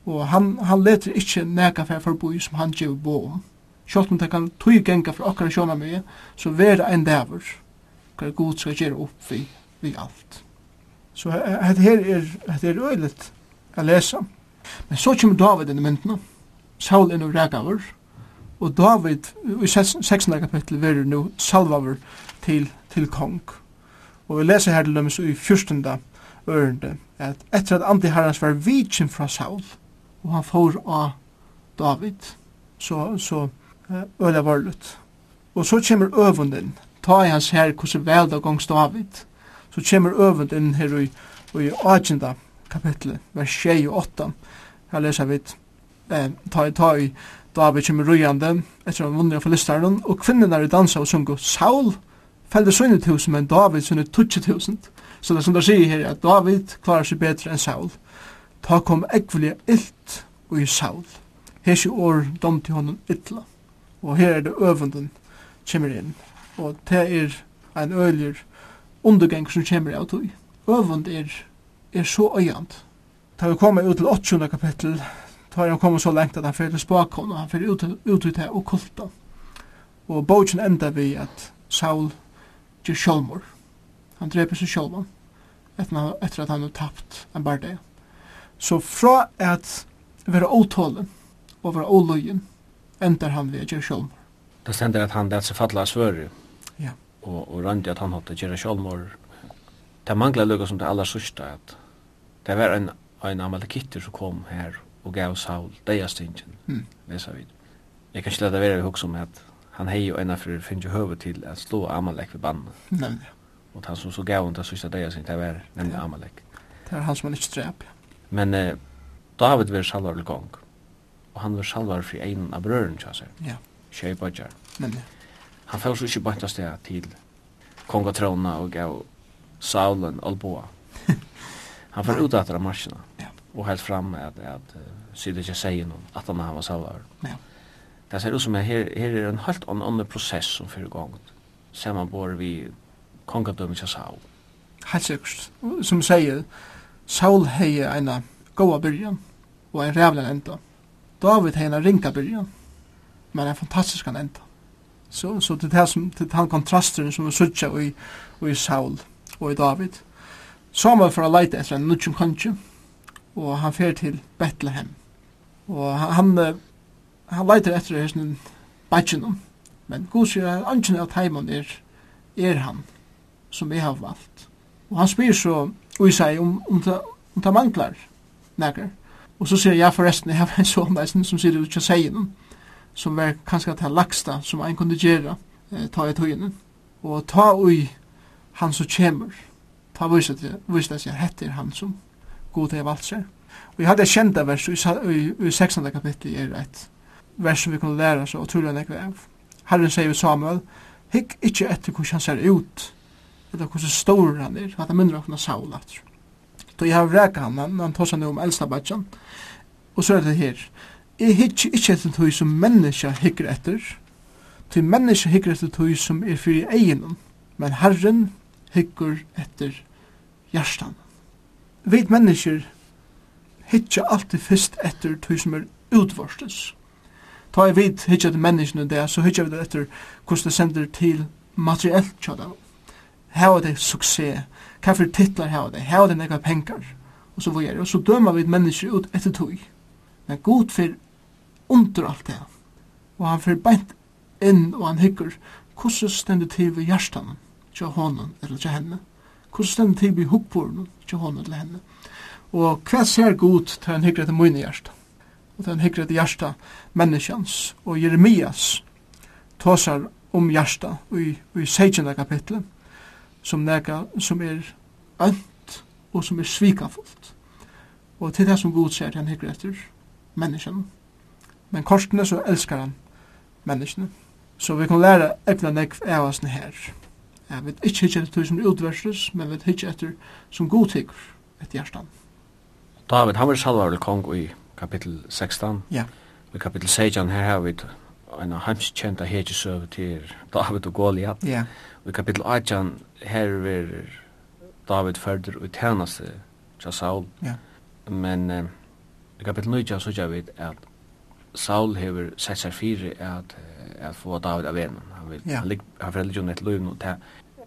og han, han leter ikkje neka fyrir forboi som han gjev bo om. Sjalt om det kan tog genga for okkar sjona mye, så vera en dæver, hva god skal gjere opp vi, vi alt. Så dette her er, dette er øylet a lesa. Men så kommer David inn i myndene, Saul inn i Ragavar, og David i 16. kapittel verur nu salvavur til, til kong. Og vi leser her til dem i 14. ørende, at etter at Antiharrans var vitsin fra Saul, og han får av David. Så, så uh, øyla varlut. Og så kommer øvunden, ta i hans her hvordan vel da gongs David. Så kommer øvunden her i, i 18. kapitlet, vers 6 og 8. Her leser vi eh, ta i ta i David kommer rujande etter han vunner av forlistaren, og kvinnen er i dansa og sungo Saul, fælde sunne tusen, men David sunne tutsi tusen. Så det er som det sier her, at David klarar seg bedre enn Saul ta kom ekvelia illt og i saul. Hesi år dom til honom illa. Og her er det øvunden kommer inn. Og det er en øyler undergang som kommer av tog. Øvund er, er så øyant. Ta vi kommer ut til 8. kapittel, ta han kommer så lengt at han fyrir til spakon, og han fyrir ut, ut til det okkulta. Og bogen enda vi at Saul gjør sjálmor. Han dreper seg sjálman etter etter at han har tapt en bardeg. Så fra at være åtålen og være åløyen, endar han ved å gjøre sjølmor. Det stender at han det seg fattla svøre. Ja. Og, og randi at han hadde gjøre sjølmor. Det mangla lukka som det aller sørste at det var en, en amalekitter som kom her og gav Saul deastingen, mm. lesa vid. Jeg kan ikke lade være vi hugsa om at han hei jo enn fyrir finnst jo høve til at slå Amalek ved bannen. Nemlig. Og han som så gav han til sista deastingen, det var nemlig Amalek. Det er han som han ikke drep, ja. Men eh, David var salvar til gong, og han var salvar fri ein av brøren til seg, ja. Shea Bodjar. Han fyrir så ikke bant av sted til kongatrona og gav Saulen Olboa. han fyrir ut etter av marsjina, ja. og helt fram at, at uh, sida ikke sier noen at han var salvar. Ja. Det ser ut som at her, her er en helt annen prosess som fyrir gong, samanbor vi kongadømmet til Saul. Helt sikkert. Som sier, Saul hei eina goa byrjan og ein rævlan enda. David hei eina ringa byrjan, men ein fantastisk han enda. Så, så til det som, til han kontrasten som vi sutja i, i Saul og i David. Samuel får leite etter en nutjum kanji, og han fer til Bethlehem. Og han, han leiter etter hessen bætjennom, men god sier at angen av teimen er, er han, som jeg har valgt. Og han spyr så i seg om, om, det, om det manglar nekker. Og så sier jeg forresten, jeg har en sånn leisen som sier det ikke seien, som var kanskje til laksta som en kunne gjøre eh, ta i tøyene. Og ta ui han som kommer, ta viser det, viser det seg, heter han som god har valgt seg. Og jeg hadde kjent det vers, i, i i 16. kapittel er et vers som vi kunne lære oss, og tror jeg nekve av. Herren sier Samuel, hikk ikke etter hvordan han ser ut, eller hvordan stor han er, at han minner okkurna saul at. Så jeg har vreka han, han, han tar seg nu om eldsta badjan, og så er det her, jeg hittir ikke etter tog som menneska hikker etter, Til menneska hikker etter tog som er fyrir egin, men herren hikker etter hjertan. Vi mennesker hittir alltid fyrst etter tog som er utvorstes. Ta jeg vid hittir etter menneskene det, så hittir vi det etter hvordan det sender til materiellt tjadam hava det suksess, hva for titlar hava det, hava det nekva pengar, og så vore og så dømer vi mennesker ut etter tog. Men god fyr under alt det, og han fyr beint inn og han hyggur, hvordan stendur til vi hjertan, til honom eller til henne, hvordan stendur til vi hukkborn, til honom eller henne, og hva ser god til han hyggur etter mine hjertan, og til han hyggur etter hjertan menneskjans, og Jeremias tåsar om hjertan i, i 16. kapitlet, som nega som er ønt og som er svikafullt. Og til det som Gud ser han hikker etter menneskene. Men korsene så elskar han menneskene. Så vi kan lære ekna nekv av oss her. Jeg vet ikke hikker etter som utverses, men vi hikker etter som god hikker etter hjertan. David, han var salvar vel kong i kapittel 16. Ja. I kapittel 16 her har vi en heimskjenta hekjesøve til David og Goliat. Ja. Og i kapittel 18 her er David ferder og tjeneste til Saul. Ja. Men eh, i kapittel 19 så gjør vi at Saul hever sett seg fire at, at få David av venen. Han vil, ja. han, han får religion et løvn og til.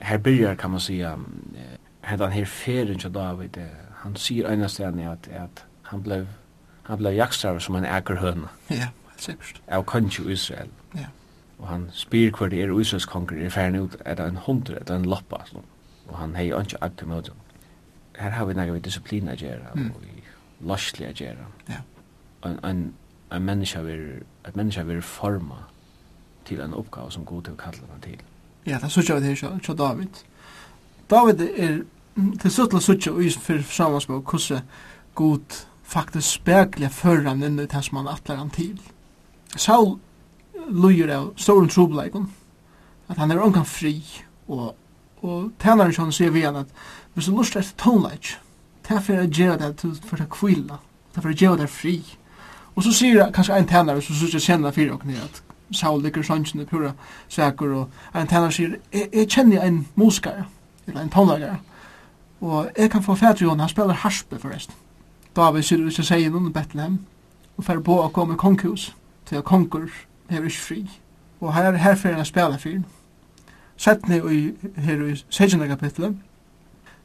Her byrjar kan man säga här den her färden til David han sier ena stedene at, at han blev han blev jaktstarver som en äker Ja. Ja. Sikkert. Av kanskje Israel. Ja. Og han spyr hver det er Israels konger er ferdig ut, er det en hundre, er det en loppa, sånn. Og han hei ikke agt til møte. Her har vi nægge vi disiplin å gjøre, mm. og vi løslig å gjøre. Ja. En, en, en menneske vil, et menneske vil forma til en oppgave som god til å kalle den til. Ja, det er sånn at det er ikke David. David er til suttla suttja og isen fyrir samansbog hvordan god faktisk spekler fyrir han inn i det som han atler han til. Saul lujer av storen trobeleikon, at han er ongan fri, og, og tænaren sjån sier vi han at hvis du lust etter tonleik, det er for å gjøre det til for å kvila, det er for å gjøre det fri. Og så sier kanskje en tænare som sier kjenner fyrir okni at Saul ligger sannsyn pura sækur, og en tænare sier, jeg kjenner en muskare, eller en tonleikare, og jeg kan få fætri hon, han spelar harspe forresten. David sier du ikke sier noen i Bethlehem, og fer på å komme i konkhus til at konger hever ikke fri. Og her er herfyrir han spela fyrir. Setni i, her i 16. kapitlet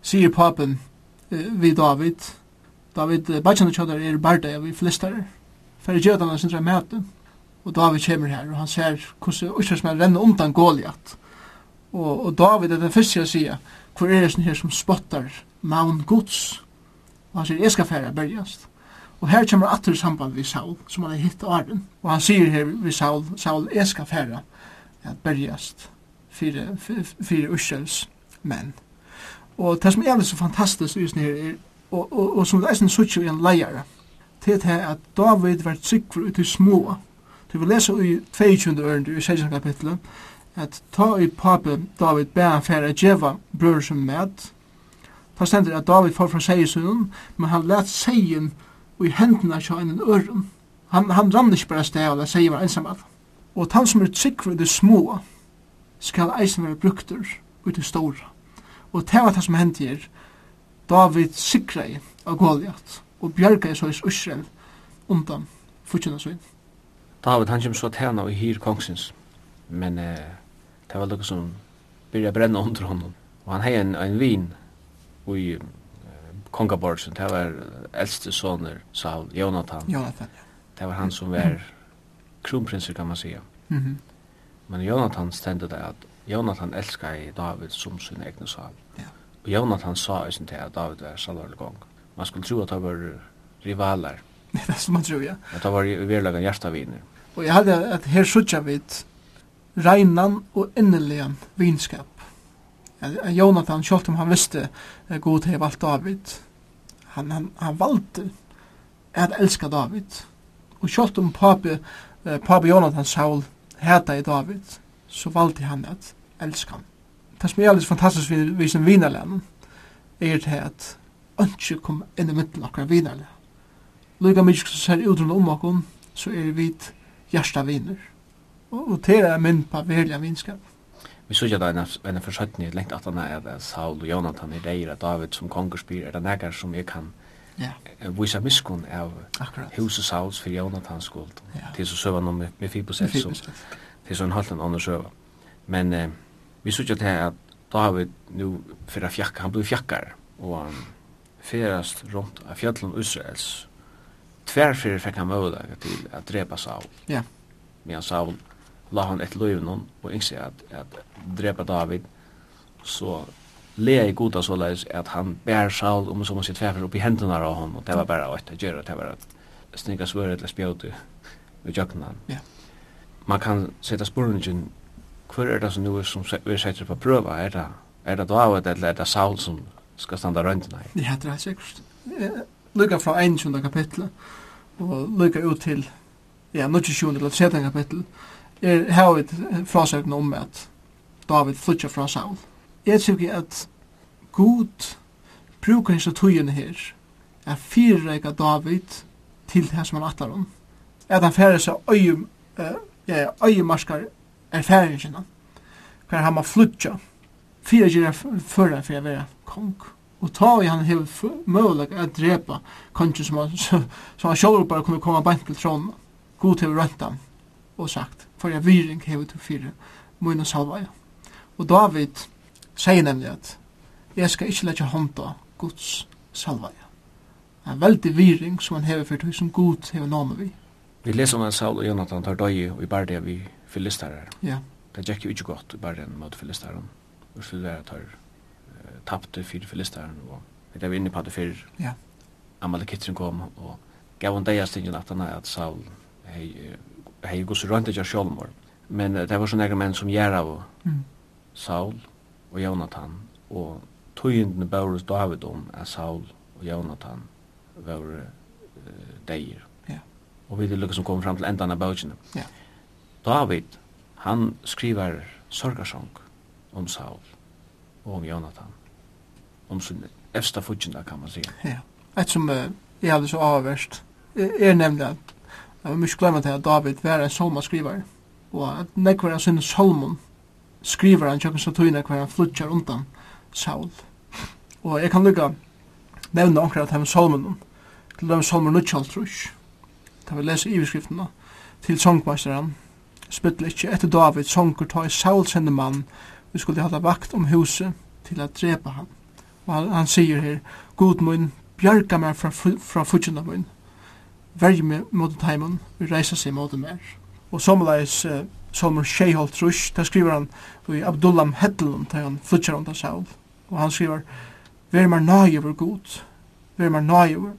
sier papen eh, vi David David eh, bachan og tjóðar er barda vi flistar i gjødana sin sindra møte og David kommer her og han ser hvordan Ísraelsmenn renner undan Goliath og, og David er den første jeg sier hvor er det her som spottar maun gods og han sier jeg skal færa bergjast Og her kommer atter samband vi Saul, som han har hitt Arden. Og han sier her vi Saul, Saul, jeg skal færa at bergjast fire, fire Ursels menn. Og det som er så fantastisk i her, er, og, og, og, som det er sånn suttje i en leier, til det at David var tryggver ut i små. Du vil lese i 22. ørende i 16. kapitlet, at ta i pape David bæra han færa djeva brød som med. Ta stendur at David får fra seiesunnen, men han let seien i hendene til en øren. Han, han rann ikke bare sted, og det sier var ensam alle. Og han som er tryggere i det små, skal eisen være brukter ut i store. Og det var det som hendte her, David sikra i av Goliath, og bjerga i såis Israel undan futsinna svin. David, han kom så tjena og hyr kongsins, men eh, det var lukka som byrja brenna under honom, og han hei en, en vin, og i Kongaborgsen, det var eldste soner Saul, Jonathan. Jonathan, ja. Det var han som var kronprinser kan man säga. Mm -hmm. Men Jonathan stände det att Jonathan älskar David som sin egen sal. Ja. Och Jonathan sa i sin tid att David var salvarlig gong. Man skulle tro att det var rivaler. det er som man tror, ja. At det var i verlagan hjertaviner. Och jag hade att her suttjar vi reinan og inneligan vinskap en Jonathan själv om han visste god hej valgt David. Han han han valgte at elska David. Og själv om pape, eh, pappa Jonathan Saul heta i David så valgte han at elska han. Det som er alldeles fantastisk vi, vi sin vinarlän er det at ønske kom inn i midten akkar vinarle. Lugga mykje som ser utrunde om akkon, så er vi hjärsta viner. Og, og til er min på verlig vinskap. Vi såg ju där en en försköttning längt att han är Saul och Jonathan är där David som kongerspyr är det nägar som jag kan Ja. Visa miskun av hus og sauls for Jonathan skuld. Det er så söva om med Fibosef som det er så en halvdan søva. Men eh, vi sykja til at David har vi nu fyrir fjakka, han blir fjakkar og han fyrast rundt av fjallun Israels. Tver fyrir han møvdag til at drepa Saul. Ja. Men Saul la han et løyven hon, og ikke at, at drepa David, så lea i goda så leis at han bær Saul om som han sitt fæfer opp i hendene av hon, og det var bare å gjøre, det var at sninga svøret eller spjøte ved jøkken han. Man kan sette spurningen, hver er det som nu er som vi setter på prøva, er det, er det David eller er det Saul som skal standa røyndina? Ja, det er sikkert. Lykka fra 21. kapitlet, og lykka ut til, ja, 27. eller 13. kapitlet, er havet frasøkene om at David flytja fra Saul. Jeg tykker at God brukar hans tøyene her er fyrreika David til det som han atar om. At han færre seg øyum, uh, ja, øyumarskar erfaringina hver han må flytja fyrir gjerra for å vera kong. Og ta i han hefur møguleg at drepa kongen som han, som han sjálfur bara kunne koma bant til trådna. God hefur rønt og sagt hver viring hever til fire munne salvaja. Og David sier nemlig at jeg skal ikke letja hånda Guds salvaja. En veldig viring som han hever for tog som Gud hever name vi. Vi leser om en Saul og Jonathan tar døye og i bardia vi filistarer. Ja. Det gikk jo ikke godt i bardia mot filistaren. Og så der tar tappte fyrir filistaren og vi er inne på det fyrir. Ja. Amalekitteren kom og gav en deg at Saul hei hei gus rönt jag självmord. Men det var sånne menn som Geravo, mm. Saul og Jonathan, og tøyendene Baurus David om er Saul og Jonathan var uh, deir. Ja. Og vi er lukka som kommer fram til endan av bautjene. Ja. David, han skriver sorgarsong om Saul og om Jonathan. Om sin efsta fudgjenda, kan man säga. Ja. Et som uh, jeg hadde så avverst, er nemlig at Jeg vil ikke glemme til at David var en solmaskrivare, og at nekvar av sinne solmon skriver han tjokken statuina hver han flutjar undan Saul. Og jeg kan lukka nevna omkrar at han solmon til dem solmon nutjaltrush da vi leser iverskriftene til songmeisteren spyttel ikkje etter David songur ta i Saul sende mann. Vi skulle halda vakt om huset til at drepa han. Og han, han sier her, God mun, bjarga meg fra, fra, fra fudgjena mun, verje med mot teimen, vi reisa seg mot mer. Og somleis uh, sommer Sheihol Trush, der skriver han i Abdullam Hedlund, der han flytjar om Saul. Og han skriver, Ver mer nøy over god, ver mer nøy over,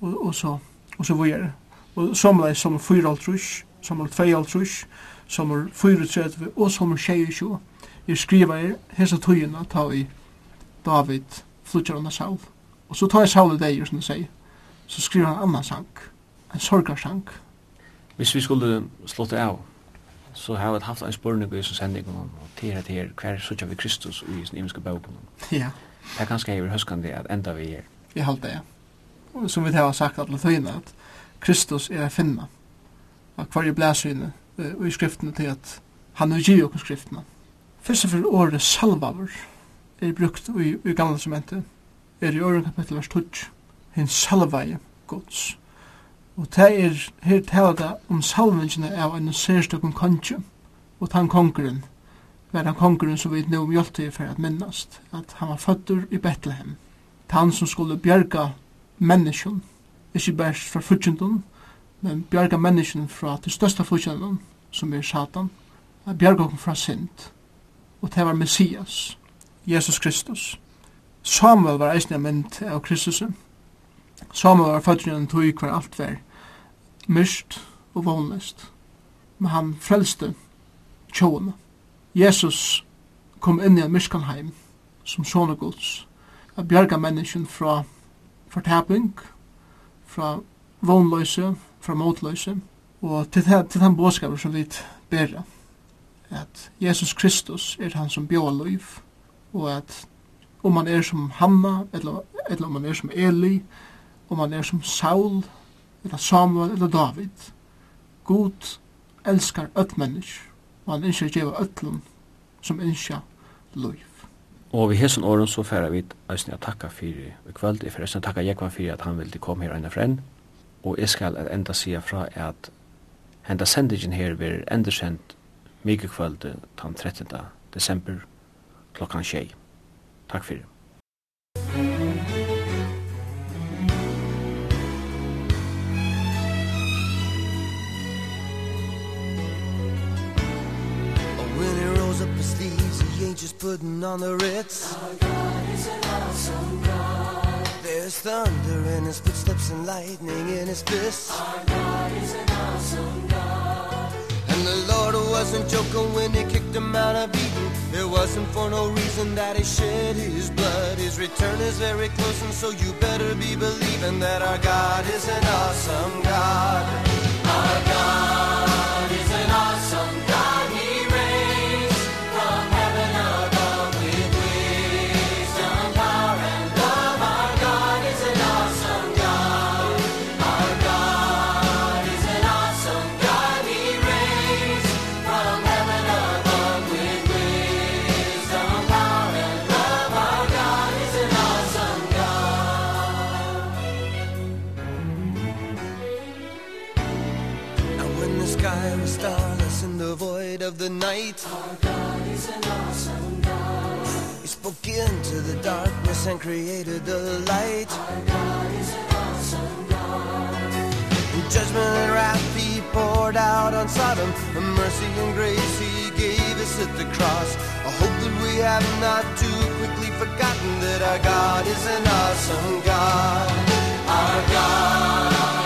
og, og så, og så vore. Og somleis sommer Fyrhol Trush, sommer Tveihol Trush, sommer Fyrutsetve, og sommer Sheihol Jeg skriver her, hesa tøyina ta i David flytjar om Saul. Og så tar jeg Saul i deg, som du sier, så skriver han annan sang en sorgarsang. Hvis vi skulle slå det av, så har vi haft en spørning i sin sending om til at her, hver sørger vi Kristus i sin imenske bøk. Ja. Det er ganske hever høskende at enda vi er. Jeg halte det, ja. Som vi har sagt alle tøyene, at Kristus er finna. Og hver er blæsyne i skriftene til at han er givet oss skriftene. Først og for året salvaver er brukt i, i gamle testamentet, er i året kapittel vers 12, hinn salvaje gods. Og det er her tala det om salvingene av en særstøkken konge, og han kongeren, var han kongeren som vi nå om hjelpte for at minnast, at han var føtter i Bethlehem. Han som skulle bjerga menneskjen, ikke bare fra fyrtjentun, men bjerga menneskjen fra til største fyrtjentun, som er Satan, at bjerga fra synd. Og det var Messias, Jesus Kristus. Samuel var eisne mynd av Kristus. Samuel var født i en tog hver alt vær myrst og vonlist. men han frelste tjåene. Jesus kom inn i en myrskanheim som sånne gods, a bjerga menneskjen fra fortaping, fra vånløse, fra motløse, og til, til den båskapen som vi ber at Jesus Kristus er han som bjóa liv, og at om man er som Hanna, eller, eller om man er som Eli, om man er som Saul, eller Samuel eller David. God elskar öll mennesk, og han innskjer djeva öllum som innskjer liv. Og vi hesson åren så færa vi æsni a takka fyrir i kvöld, jeg forresten takka Jekvan fyrir at han vildi kom her eina frenn, og jeg skal at enda sia fra at henda sendingen her vir endersend mykje kvöld den 13. desember klokkan 6. Takk fyrir. putting on the Ritz. Our God is an awesome God. There's thunder in his footsteps and lightning in his fists. Our God is an awesome God. And the Lord wasn't joking when he kicked him out of Eden It wasn't for no reason that he shed his blood. His return is very close and so you better be believing That our God is an awesome God. Our God night. Our God is an awesome God He spoke into the darkness and created the light. Our God is an awesome God and Judgment and wrath He poured out on Sodom. And mercy and grace He gave us at the cross. I hope that we have not too quickly forgotten That our God is an awesome God. Our God.